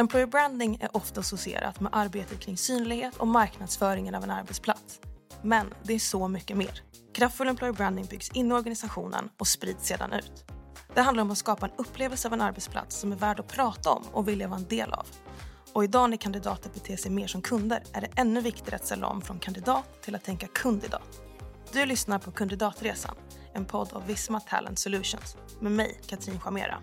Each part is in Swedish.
Employer branding är ofta associerat med arbetet kring synlighet och marknadsföringen av en arbetsplats. Men det är så mycket mer. Kraftfull employer branding byggs in i organisationen och sprids sedan ut. Det handlar om att skapa en upplevelse av en arbetsplats som är värd att prata om och vilja vara en del av. Och idag när kandidater beter sig mer som kunder är det ännu viktigare att ställa om från kandidat till att tänka kundidat. Du lyssnar på Kandidatresan, en podd av Visma Talent Solutions med mig, Katrin Chamera.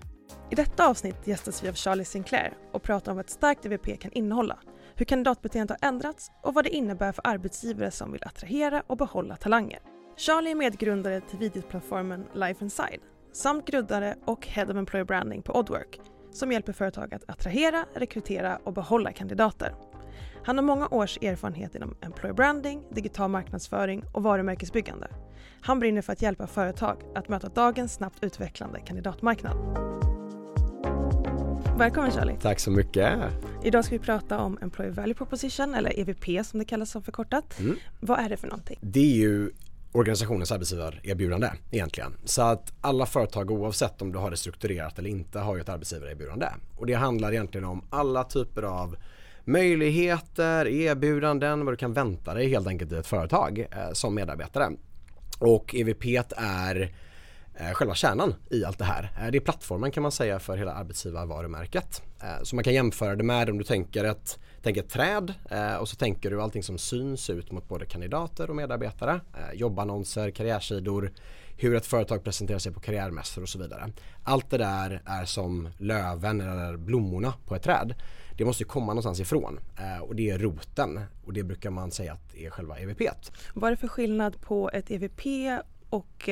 I detta avsnitt gästas vi av Charlie Sinclair och pratar om vad ett starkt EVP kan innehålla, hur kandidatbeteendet har ändrats och vad det innebär för arbetsgivare som vill attrahera och behålla talanger. Charlie är medgrundare till videoplattformen Life Inside samt grundare och Head of Employer Branding på Oddwork som hjälper företag att attrahera, rekrytera och behålla kandidater. Han har många års erfarenhet inom employer branding, digital marknadsföring och varumärkesbyggande. Han brinner för att hjälpa företag att möta dagens snabbt utvecklande kandidatmarknad. Välkommen Charlie! Tack så mycket! Idag ska vi prata om Employer Value Proposition eller EVP som det kallas som förkortat. Mm. Vad är det för någonting? Det är ju organisationens arbetsgivarerbjudande egentligen. Så att alla företag oavsett om du har det strukturerat eller inte har ju ett arbetsgivarerbjudande. Och det handlar egentligen om alla typer av möjligheter, erbjudanden, vad du kan vänta dig helt enkelt i ett företag eh, som medarbetare. Och EVP är Eh, själva kärnan i allt det här. Eh, det är plattformen kan man säga för hela arbetsgivarvarumärket. Eh, så man kan jämföra det med om du tänker ett, tänker ett träd och så tänker du allting som syns ut mot både kandidater och medarbetare. Jobbannonser, karriärsidor, hur ett företag presenterar sig på karriärmässor och så vidare. Allt det där är som löven eller blommorna på ett träd det måste komma någonstans ifrån och det är roten och det brukar man säga att är själva EVP. Vad är det för skillnad på ett EVP och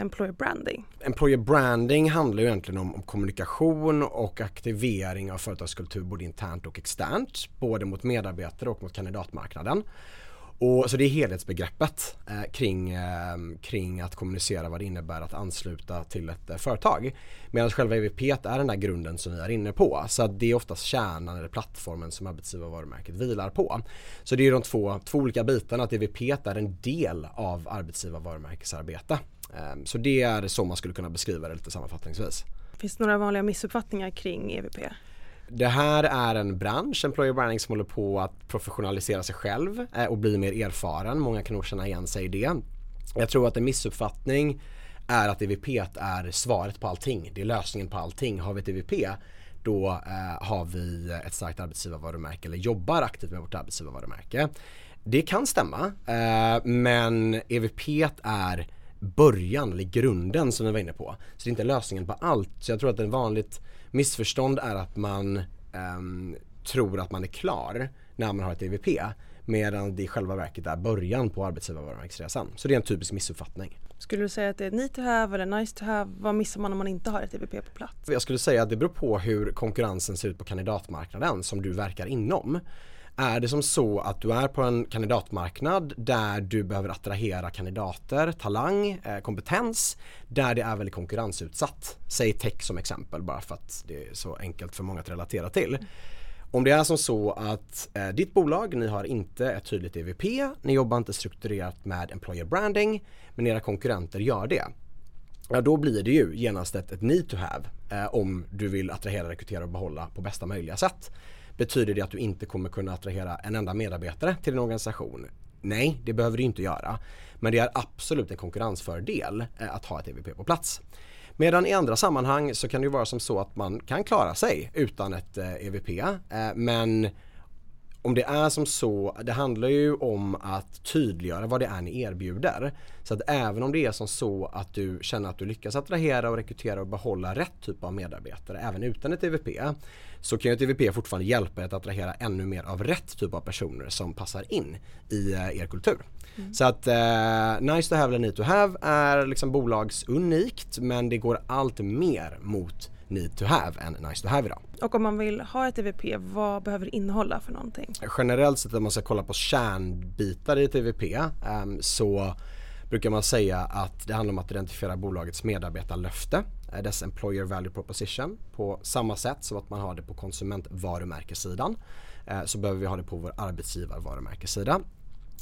Employer branding? Employer branding handlar ju egentligen om, om, kommunikation och aktivering av företagskultur både internt och externt. Både mot medarbetare och mot kandidatmarknaden. Och, så det är helhetsbegreppet eh, kring, eh, kring att kommunicera vad det innebär att ansluta till ett eh, företag. Medan själva EVP är den där grunden som vi är inne på. Så det är oftast kärnan eller plattformen som arbetsgivarvarumärket vilar på. Så det är de två, två olika bitarna. Att EVP är en del av arbetsgivarvarumärkesarbete. Eh, så det är så man skulle kunna beskriva det lite sammanfattningsvis. Finns det några vanliga missuppfattningar kring EVP? Det här är en bransch, employer branding, som håller på att professionalisera sig själv eh, och bli mer erfaren. Många kan nog känna igen sig i det. Jag tror att en missuppfattning är att EVP är svaret på allting. Det är lösningen på allting. Har vi ett EVP då eh, har vi ett starkt arbetsgivarvarumärke eller jobbar aktivt med vårt arbetsgivarvarumärke. Det kan stämma eh, men EVP är början eller grunden som vi var inne på. Så det är inte lösningen på allt. Så jag tror att ett vanligt missförstånd är att man um, tror att man är klar när man har ett EVP medan det i själva verket är början på arbetsgivarvarumärkesresan. Så det är en typisk missuppfattning. Skulle du säga att det är need to have eller nice to have? Vad missar man om man inte har ett EVP på plats? Jag skulle säga att det beror på hur konkurrensen ser ut på kandidatmarknaden som du verkar inom. Är det som så att du är på en kandidatmarknad där du behöver attrahera kandidater, talang, eh, kompetens där det är väldigt konkurrensutsatt. Säg tech som exempel bara för att det är så enkelt för många att relatera till. Om det är som så att eh, ditt bolag, ni har inte ett tydligt EVP, ni jobbar inte strukturerat med employer branding men era konkurrenter gör det. Ja då blir det ju genast ett, ett need to have eh, om du vill attrahera, rekrytera och behålla på bästa möjliga sätt. Betyder det att du inte kommer kunna attrahera en enda medarbetare till din organisation? Nej, det behöver du inte göra. Men det är absolut en konkurrensfördel eh, att ha ett EVP på plats. Medan i andra sammanhang så kan det ju vara som så att man kan klara sig utan ett eh, EVP. Eh, men om det är som så, det handlar ju om att tydliggöra vad det är ni erbjuder. Så att även om det är som så att du känner att du lyckas attrahera och rekrytera och behålla rätt typ av medarbetare även utan ett EVP så kan ju ett EVP fortfarande hjälpa er att attrahera ännu mer av rätt typ av personer som passar in i eh, er kultur. Mm. Så att eh, nice to have eller need to have är liksom bolagsunikt men det går allt mer mot need to have än nice to have idag. Och om man vill ha ett EVP, vad behöver det innehålla för någonting? Generellt sett om man ska kolla på kärnbitar i ett EVP um, så brukar man säga att det handlar om att identifiera bolagets medarbetarlöfte, eh, dess employer value proposition på samma sätt som att man har det på konsumentvarumärkessidan uh, så behöver vi ha det på vår arbetsgivarvarumärkessida.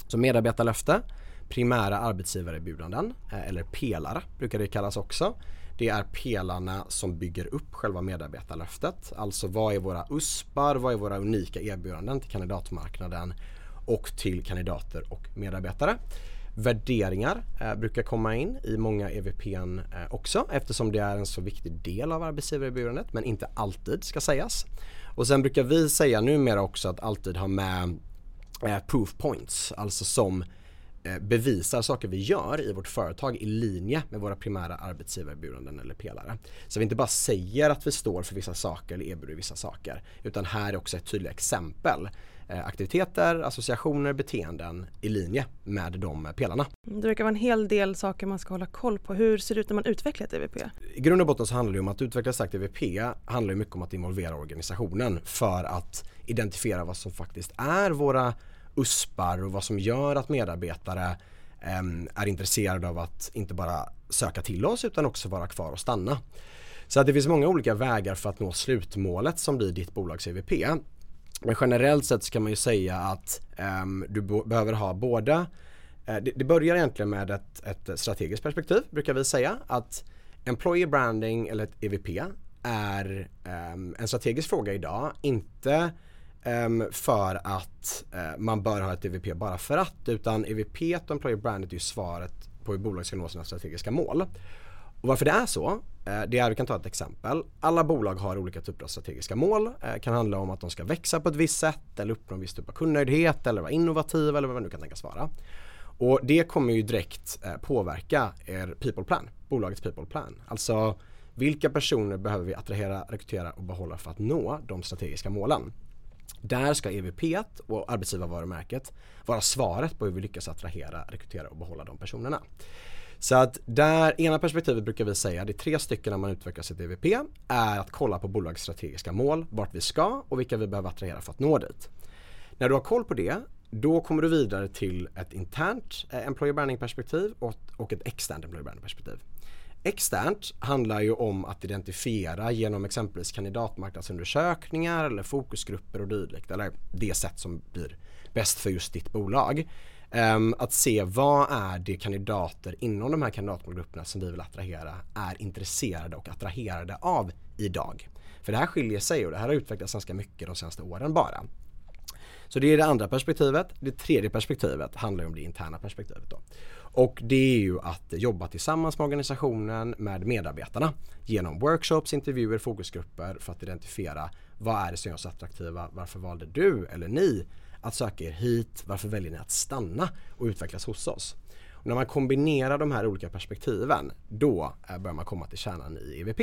Så medarbetarlöfte, primära arbetsgivarerbjudanden uh, eller pelare brukar det kallas också det är pelarna som bygger upp själva medarbetarlöftet. Alltså vad är våra USPar, vad är våra unika erbjudanden till kandidatmarknaden och till kandidater och medarbetare. Värderingar eh, brukar komma in i många EVPn eh, också eftersom det är en så viktig del av arbetsgivarerbjudandet men inte alltid ska sägas. Och sen brukar vi säga numera också att alltid ha med eh, proof points, alltså som bevisar saker vi gör i vårt företag i linje med våra primära arbetsgivarerbjudanden eller pelare. Så vi inte bara säger att vi står för vissa saker eller erbjuder vissa saker utan här är också ett tydligt exempel Eh, aktiviteter, associationer, beteenden i linje med de pelarna. Det verkar vara en hel del saker man ska hålla koll på. Hur ser det ut när man utvecklar ett EVP? I grund och botten så handlar det om att utveckla starkt EVP handlar mycket om att involvera organisationen för att identifiera vad som faktiskt är våra USPar och vad som gör att medarbetare ehm, är intresserade av att inte bara söka till oss utan också vara kvar och stanna. Så att det finns många olika vägar för att nå slutmålet som blir ditt bolags EVP. Men generellt sett så kan man ju säga att um, du behöver ha båda uh, eh, det, det, börjar egentligen med ett, ett, strategiskt perspektiv brukar vi säga att Employer branding eller ett EVP är um, en strategisk fråga idag. Inte Ehm, för att eh, man bör ha ett EVP bara för att utan EVP och Employer Branded är ju svaret på hur bolag ska nå sina strategiska mål. Och varför det är så, eh, det är, vi kan ta ett exempel. Alla bolag har olika typer av strategiska mål. Det kan handla om att de ska växa på ett visst sätt eller uppnå en viss typ av kundnöjdhet eller vara innovativa eller vad det nu kan tänkas vara. Och det kommer ju direkt påverka er people plan, bolagets people plan. Alltså vilka personer behöver vi attrahera, rekrytera och behålla för att nå de strategiska målen. Där ska EVP och arbetsgivarvarumärket vara svaret på hur vi lyckas attrahera, rekrytera och behålla de personerna. Så att där, ena perspektivet brukar vi säga, det är tre stycken när man utvecklar sitt EVP, är att kolla på bolagets strategiska mål, vart vi ska och vilka vi behöver attrahera för att nå dit. När du har koll på det, då kommer du vidare till ett internt eh, employer branding perspektiv och, och ett externt employer branding perspektiv. Externt handlar ju om att identifiera genom exempelvis kandidatmarknadsundersökningar eller fokusgrupper och dylikt eller det sätt som blir bäst för just ditt bolag. Um, att se vad är det kandidater inom de här kandidatmålgrupperna som vi vill attrahera är intresserade och attraherade av idag. För det här skiljer sig och det här har utvecklats ganska mycket de senaste åren bara. Så det är det andra perspektivet. Det tredje perspektivet handlar om det interna perspektivet. Då. Och det är ju att jobba tillsammans med organisationen, med medarbetarna genom workshops, intervjuer, fokusgrupper för att identifiera vad är det som gör oss attraktiva, varför valde du eller ni att söka er hit, varför väljer ni att stanna och utvecklas hos oss? Och när man kombinerar de här olika perspektiven då börjar man komma till kärnan i EVP.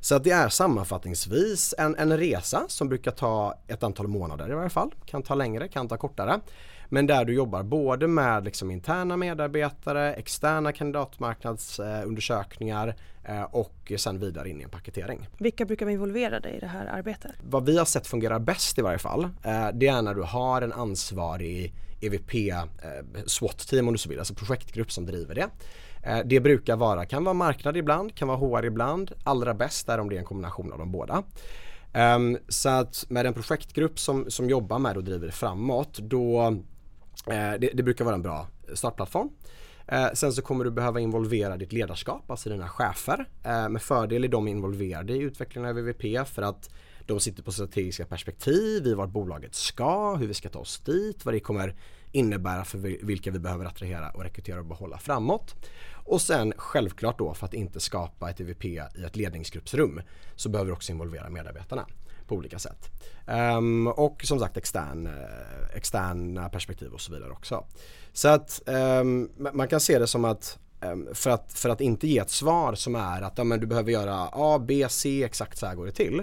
Så att det är sammanfattningsvis en, en resa som brukar ta ett antal månader i varje fall. Kan ta längre, kan ta kortare. Men där du jobbar både med liksom interna medarbetare, externa kandidatmarknadsundersökningar eh, och sen vidare in i en paketering. Vilka brukar vara involverade i det här arbetet? Vad vi har sett fungerar bäst i varje fall eh, det är när du har en ansvarig EVP eh, SWAT-team om du så vill, alltså projektgrupp som driver det. Eh, det brukar vara, kan vara marknad ibland, kan vara HR ibland. Allra bäst är om det är en kombination av de båda. Um, så att med en projektgrupp som, som jobbar med och driver det framåt då Eh, det, det, brukar vara en bra startplattform. Eh, sen så kommer du behöva involvera ditt ledarskap, alltså dina chefer. Eh, med fördel är de involverade i utvecklingen av EVP för att de sitter på strategiska perspektiv i vart bolaget ska, hur vi ska ta oss dit, vad det kommer innebära för vilka vi behöver attrahera och rekrytera och behålla framåt. Och sen självklart då för att inte skapa ett EVP i ett ledningsgruppsrum så behöver vi också involvera medarbetarna på olika sätt. Um, och som sagt extern, eh, externa perspektiv och så vidare också. Så att um, man kan se det som att um, för, att, för att inte ge ett svar som är att ja, men du behöver göra A, B, C, exakt så här går det till.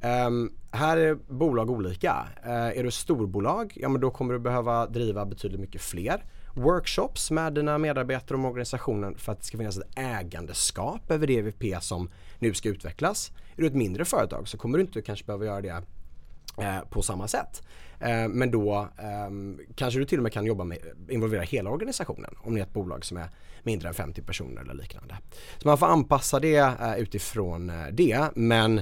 Ehm, här är bolag olika. Uh, är du storbolag, ja men då kommer du behöva driva betydligt mycket fler workshops med dina medarbetare och organisationen för att det ska finnas ett ägandeskap över det EVP som nu ska utvecklas. Är du ett mindre företag så kommer du inte kanske behöva göra det eh, på samma sätt. Eh, men då eh, kanske du till och med kan jobba med, involvera hela organisationen om ni är ett bolag som är mindre än 50 personer eller liknande. Så man får anpassa det eh, utifrån eh, det men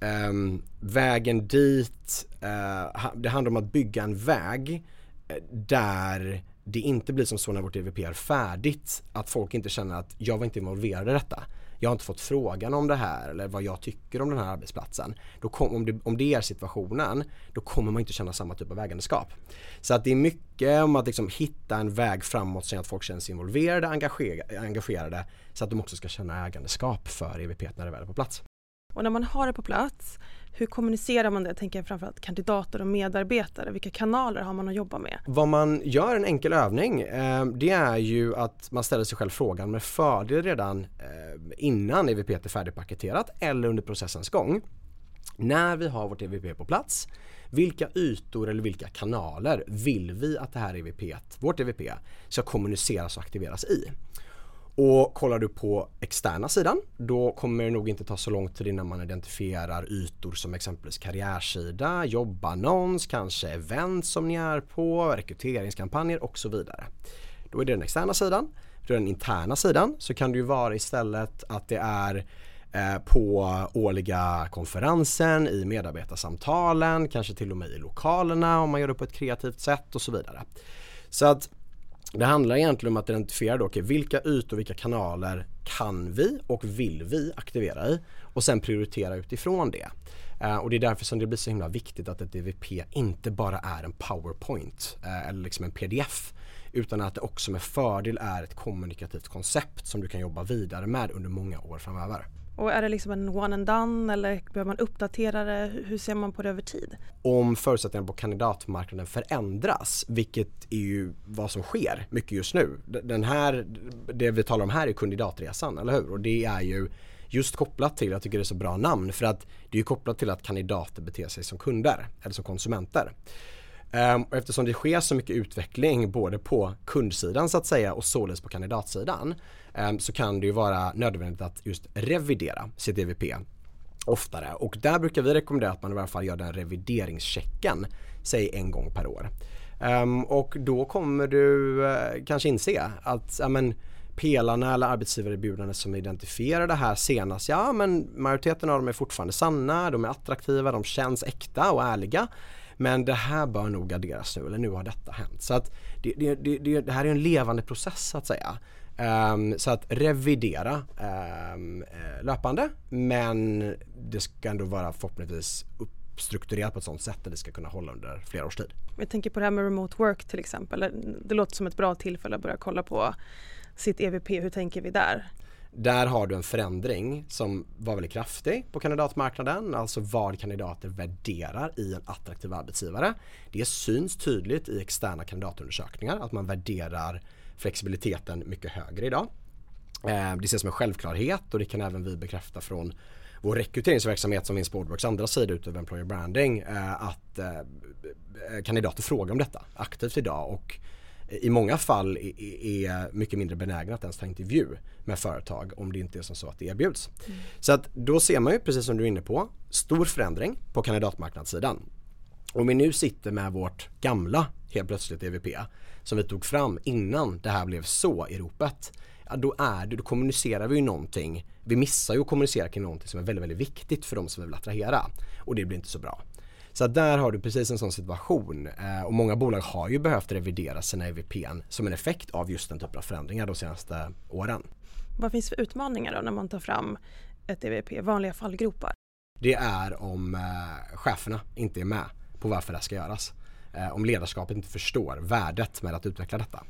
Um, vägen dit, eh, det handlar om att bygga en väg eh, där det inte blir som så när vårt EVP är färdigt att folk inte känner att jag var inte involverad i detta jag har inte fått frågan om det här eller vad jag tycker om den här arbetsplatsen. Då kom, om, det, om det är situationen, då kommer man inte känna samma typ av ägandeskap. Så att det är mycket om att liksom hitta en väg framåt så att folk känner sig involverade, engagerade, engagerade så att de också ska känna ägandeskap för EVP när det väl är på plats. Och när man har det på plats, hur kommunicerar man det? Jag tänker framförallt kandidater och medarbetare. Vilka kanaler har man att jobba med? Vad man gör, en enkel övning, eh, det är ju att man ställer sig själv frågan med fördel redan eh, innan EVP är färdigpaketerat eller under processens gång. När vi har vårt EVP på plats, vilka ytor eller vilka kanaler vill vi att det här EVP, vårt EVP, ska kommuniceras och aktiveras i? Och kollar du på externa sidan då kommer det nog inte ta så lång tid innan man identifierar ytor som exempelvis karriärsida, jobbannons, kanske event som ni är på, rekryteringskampanjer och så vidare. Då är det den externa sidan. På den interna sidan så kan det ju vara istället att det är eh, på årliga konferensen, i medarbetarsamtalen, kanske till och med i lokalerna om man gör det på ett kreativt sätt och så vidare. Så att det handlar egentligen om att identifiera då, okay, vilka ytor, vilka kanaler kan vi och vill vi aktivera i och sen prioritera utifrån det. Uh, och det är därför som det blir så himla viktigt att ett DVP inte bara är en powerpoint uh, eller liksom en pdf utan att det också med fördel är ett kommunikativt koncept som du kan jobba vidare med under många år framöver. Och är det liksom en one and done eller behöver man uppdatera det? Hur ser man på det över tid? Om förutsättningarna på kandidatmarknaden förändras, vilket är ju vad som sker mycket just nu. Den här, det vi talar om här är kandidatresan, eller hur? Och det är ju just kopplat till, jag tycker det är så bra namn, för att det är ju kopplat till att kandidater beter sig som kunder eller som konsumenter. Um, och eftersom det sker så mycket utveckling både på kundsidan så att säga och således på kandidatsidan um, så kan det ju vara nödvändigt att just revidera sitt EVP oftare och där brukar vi rekommendera att man i alla fall gör den revideringschecken säg en gång per år. Um, och då kommer du uh, kanske inse att ja, men, pelarna eller arbetsgivarerbjudandet som identifierar det här senast, ja men majoriteten av dem är fortfarande sanna, de är attraktiva, de känns äkta och ärliga. Men det här bör nog garderas nu eller nu har detta hänt. Så att det, det, det, det här är en levande process så att säga. Um, så att revidera um, löpande men det ska ändå vara förhoppningsvis uppstrukturerat på ett sånt sätt att det ska kunna hålla under flera års tid. Jag tänker på det här med remote work till exempel. Det låter som ett bra tillfälle att börja kolla på sitt EVP. Hur tänker vi där? Där har du en förändring som var väldigt kraftig på kandidatmarknaden, alltså vad kandidater värderar i en attraktiv arbetsgivare. Det syns tydligt i externa kandidatundersökningar att man värderar flexibiliteten mycket högre idag. Eh, det ses som en självklarhet och det kan även vi bekräfta från vår rekryteringsverksamhet som finns på Boardworks andra sida utöver Employer Branding eh, att eh, kandidater frågar om detta aktivt idag och i många fall är mycket mindre benägna att ens ta intervju med företag om det inte är som så att det erbjuds. Mm. Så att då ser man ju precis som du är inne på stor förändring på kandidatmarknadssidan. Om vi nu sitter med vårt gamla helt plötsligt EVP som vi tog fram innan det här blev så i ropet. Ja, då, är det, då kommunicerar vi ju någonting. Vi missar ju att kommunicera kring någonting som är väldigt, väldigt viktigt för de som vi vill attrahera och det blir inte så bra. Så där har du precis en sån situation eh, och många bolag har ju behövt revidera sina EVPn som en effekt av just den typen av förändringar de senaste åren. Vad finns för utmaningar då när man tar fram ett EVP, vanliga fallgropar? Det är om eh, cheferna inte är med på varför det ska göras. Eh, om ledarskapet inte förstår värdet med att utveckla detta.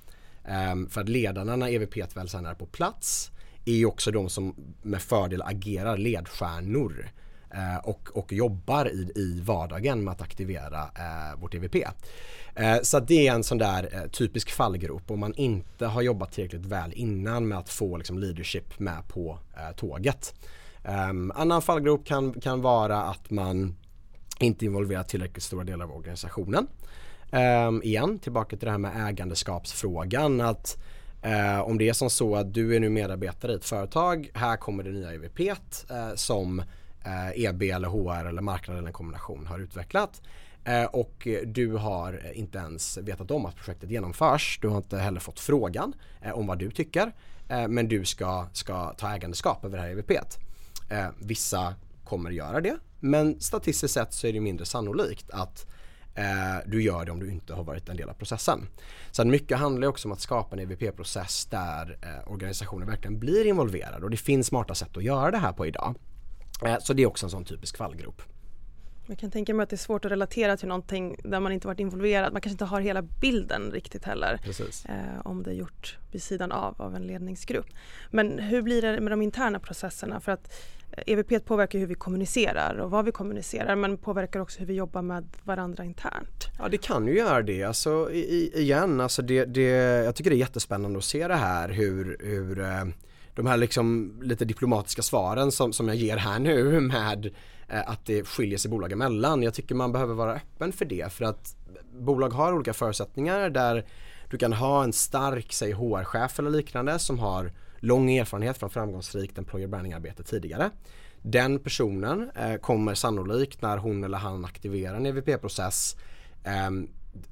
För att ledarna när EVP väl sen är på plats är ju också de som med fördel agerar ledstjärnor Eh, och, och jobbar i, i vardagen med att aktivera eh, vårt EVP. Eh, så det är en sån där eh, typisk fallgrop om man inte har jobbat tillräckligt väl innan med att få liksom, leadership med på eh, tåget. Ehm, annan fallgrop kan, kan vara att man inte involverar tillräckligt stora delar av organisationen. Um, igen, tillbaka till det här med ägandeskapsfrågan. att uh, Om det är som så att du är nu medarbetare i ett företag, här kommer det nya EVP uh, eh, som Eh, EB eller HR eller marknad eller en kombination har utvecklat. Eh, och du har inte ens vetat om att projektet genomförs. Du har inte heller fått frågan eh, om vad du tycker. Men du ska, ska ta ägandeskap över det här EVP. Vissa kommer göra det men statistiskt sett så är det mindre sannolikt att du gör det om du inte har varit en del av processen. Så mycket handlar också om att skapa en EVP-process där organisationer organisationen verkligen blir involverad och det finns smarta sätt att göra det här på idag. Eh, så det är också en sån typisk fallgrop. Jag kan tänka mig att det är svårt att relatera till någonting där man inte varit involverad. Man kanske inte har hela bilden riktigt heller. Eh, om det är gjort vid sidan av av en ledningsgrupp. Men hur blir det med de interna processerna? För att EVP eh, e påverkar hur vi kommunicerar och vad vi kommunicerar men påverkar också hur vi jobbar med varandra internt. Ja det kan ju göra det. Alltså i, igen, alltså det, det, jag tycker det är jättespännande att se det här hur, hur eh, de här liksom lite diplomatiska svaren som, som jag ger här nu med eh, att det skiljer sig bolag emellan. Jag tycker man behöver vara öppen för det för att bolag har olika förutsättningar där du kan ha en stark, säg HR-chef eller liknande som har lång erfarenhet från framgångsrikt employer branding-arbete tidigare. Den personen eh, kommer sannolikt när hon eller han aktiverar en EVP-process eh,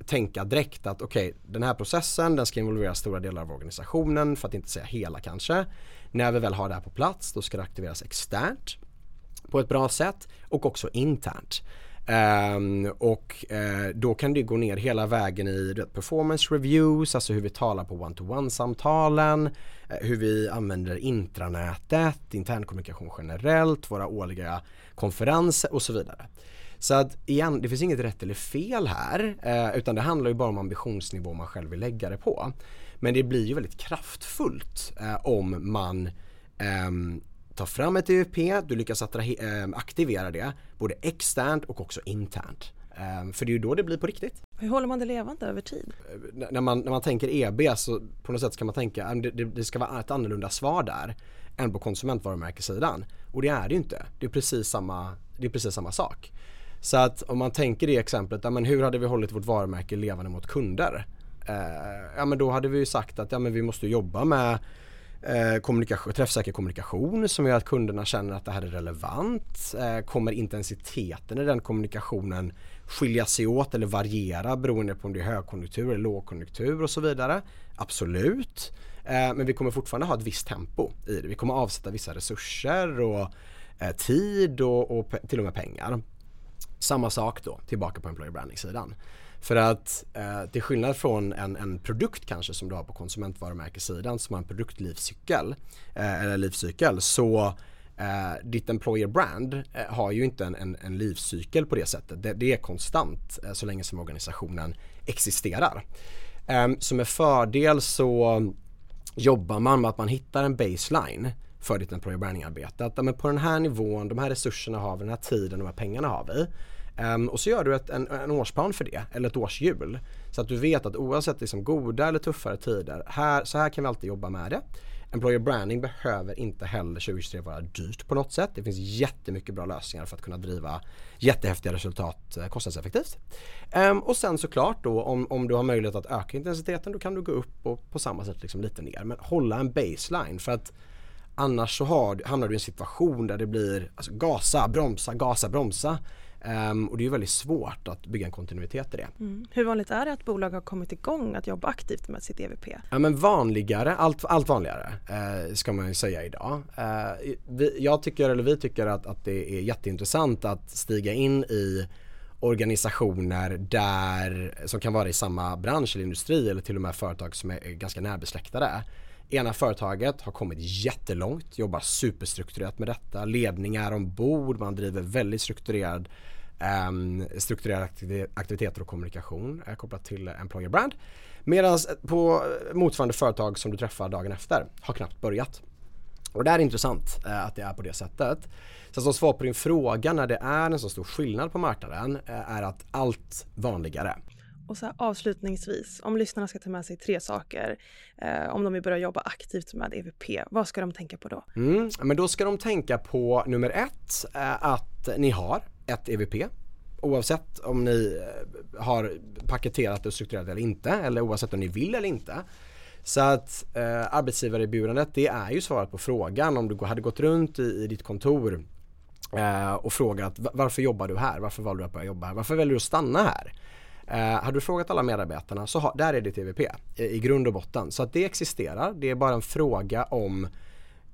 tänka direkt att okej okay, den här processen den ska involvera stora delar av organisationen för att inte säga hela kanske. När vi väl har det här på plats då ska det aktiveras externt på ett bra sätt och också internt. Um, och uh, då kan det gå ner hela vägen i vet, performance reviews, alltså hur vi talar på one-to-one samtalen, uh, eh, hur vi använder intranätet, internkommunikation generellt, våra årliga konferenser och så vidare. Så att igen, det finns inget rätt eller fel här uh, utan det handlar ju bara om ambitionsnivå man själv vill lägga det på. Men det blir ju väldigt kraftfullt om man um, ta fram ett EVP, du lyckas äh, aktivera det både externt och också internt. Äh, för det är ju då det blir på riktigt. Hur håller man det levande över tid? N när, man, när man tänker EB så på något sätt ska man tänka att det, det, ska vara ett annorlunda svar där än på konsumentvarumärkessidan. Och det är det ju inte. Det är precis samma, det är precis samma sak. Så att om man tänker det exemplet, ja, men hur hade vi hållit vårt varumärke levande mot kunder? Eh, ja men då hade vi ju sagt att ja, men vi måste jobba med Eh, kommunikation, träffsäker kommunikation som gör att kunderna känner att det här är relevant. Eh, kommer intensiteten i den kommunikationen skilja sig åt eller variera beroende på om det är högkonjunktur eller lågkonjunktur och så vidare? Absolut. Eh, men vi kommer fortfarande ha ett visst tempo i det. Vi kommer avsätta vissa resurser och eh, tid och, och till och med pengar. Samma sak då, tillbaka på employer branding-sidan. För att eh, till skillnad från en, en produkt kanske som du har på konsumentvarumärkessidan som har en produktlivscykel eh, eller livscykel så eh, ditt employer brand eh, har ju inte en, en, en livscykel på det sättet. Det, det är konstant eh, så länge som organisationen existerar. Ehm, så med fördel så jobbar man med att man hittar en baseline för ditt employer branding-arbete. Att men på den här nivån, de här resurserna har vi, den här tiden, de här pengarna har vi. Um, och så gör du ett, en, en årsplan för det, eller ett årshjul. Så att du vet att oavsett liksom goda eller tuffare tider, här, så här kan vi alltid jobba med det. Employer branding behöver inte heller 2023 vara dyrt på något sätt. Det finns jättemycket bra lösningar för att kunna driva jättehäftiga resultat eh, kostnadseffektivt. Um, och sen såklart då om, om du har möjlighet att öka intensiteten då kan du gå upp och på samma sätt liksom lite ner. Men hålla en baseline för att annars så har, hamnar du i en situation där det blir alltså, gasa, bromsa, gasa, bromsa. Um, och det är väldigt svårt att bygga en kontinuitet i det. Mm. Hur vanligt är det att bolag har kommit igång att jobba aktivt med sitt EVP? Ja men vanligare, allt, allt vanligare uh, ska man ju säga idag. Uh, vi, jag tycker, eller vi tycker att, att det är jätteintressant att stiga in i organisationer där, som kan vara i samma bransch eller industri eller till och med företag som är ganska närbesläktade. Ena företaget har kommit jättelångt, jobbar superstrukturerat med detta. Ledningar ombord, man driver väldigt strukturerad ehm, um, strukturerade aktiviteter och kommunikation eh, kopplat till employer brand. Medan eh, på eh, motsvarande företag som du träffar dagen efter har knappt börjat. Och det är intressant eh, att det är på det sättet. Så som svar på din fråga när det är en så stor skillnad på marknaden är att allt vanligare. Och så avslutningsvis, om lyssnarna ska ta med sig tre saker, eh, om de vill börja jobba aktivt med EVP, vad ska de tänka på då? Mm, men då ska de tänka på nummer ett, eh, att ni har ett EVP. Oavsett om ni eh, har paketerat och strukturerat eller inte, eller oavsett om ni vill eller inte. Så att eh, arbetsgivarerbjudandet det är ju svaret på frågan om du hade gått runt i, i ditt kontor eh, och frågat varför jobbar du här? Varför valde du att börja jobba här? Varför väljer du att stanna här? Eh, har du frågat alla medarbetarna så ha, där är det TVP i, i grund och botten. Så att det existerar. Det är bara en fråga om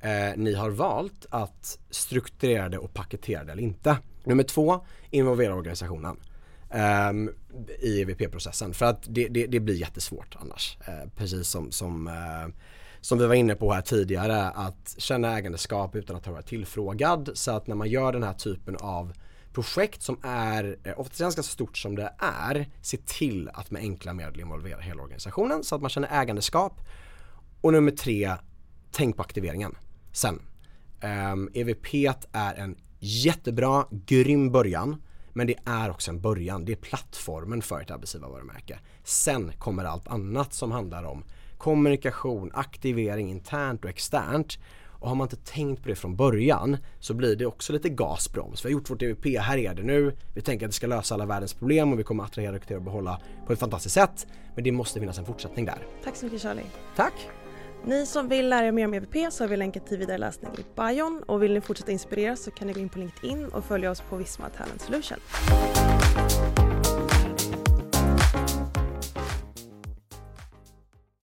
eh, ni har valt att strukturera det och paketera det eller inte. Nummer två, involvera organisationen. eh, i EVP-processen för att det, det, det, blir jättesvårt annars. Eh, precis som, som, eh, som vi var inne på här tidigare att känna ägandeskap utan att ha varit tillfrågad så att när man gör den här typen av projekt som är eh, oftast ganska stort som det är, se till att med enkla medel involvera hela organisationen så att man känner ägandeskap. Och nummer tre, tänk på aktiveringen sen. Ehm, um, EVP är en jättebra, grym början. Men det är också en början, det är plattformen för ett arbetsgivarvarumärke. Sen kommer allt annat som handlar om kommunikation, aktivering internt och externt. Och har man inte tänkt på det från början så blir det också lite gasbroms. Vi har gjort vårt EVP, här är det nu. Vi tänker att det ska lösa alla världens problem och vi kommer attrahera, rekrytera och behålla på ett fantastiskt sätt. Men det måste finnas en fortsättning där. Tack så mycket Charlie. Tack. Ni som vill lära er mer om EVP så har vi länkat till vidare läsning i bion och vill ni fortsätta inspireras så kan ni gå in på LinkedIn och följa oss på Visma Talent Solution.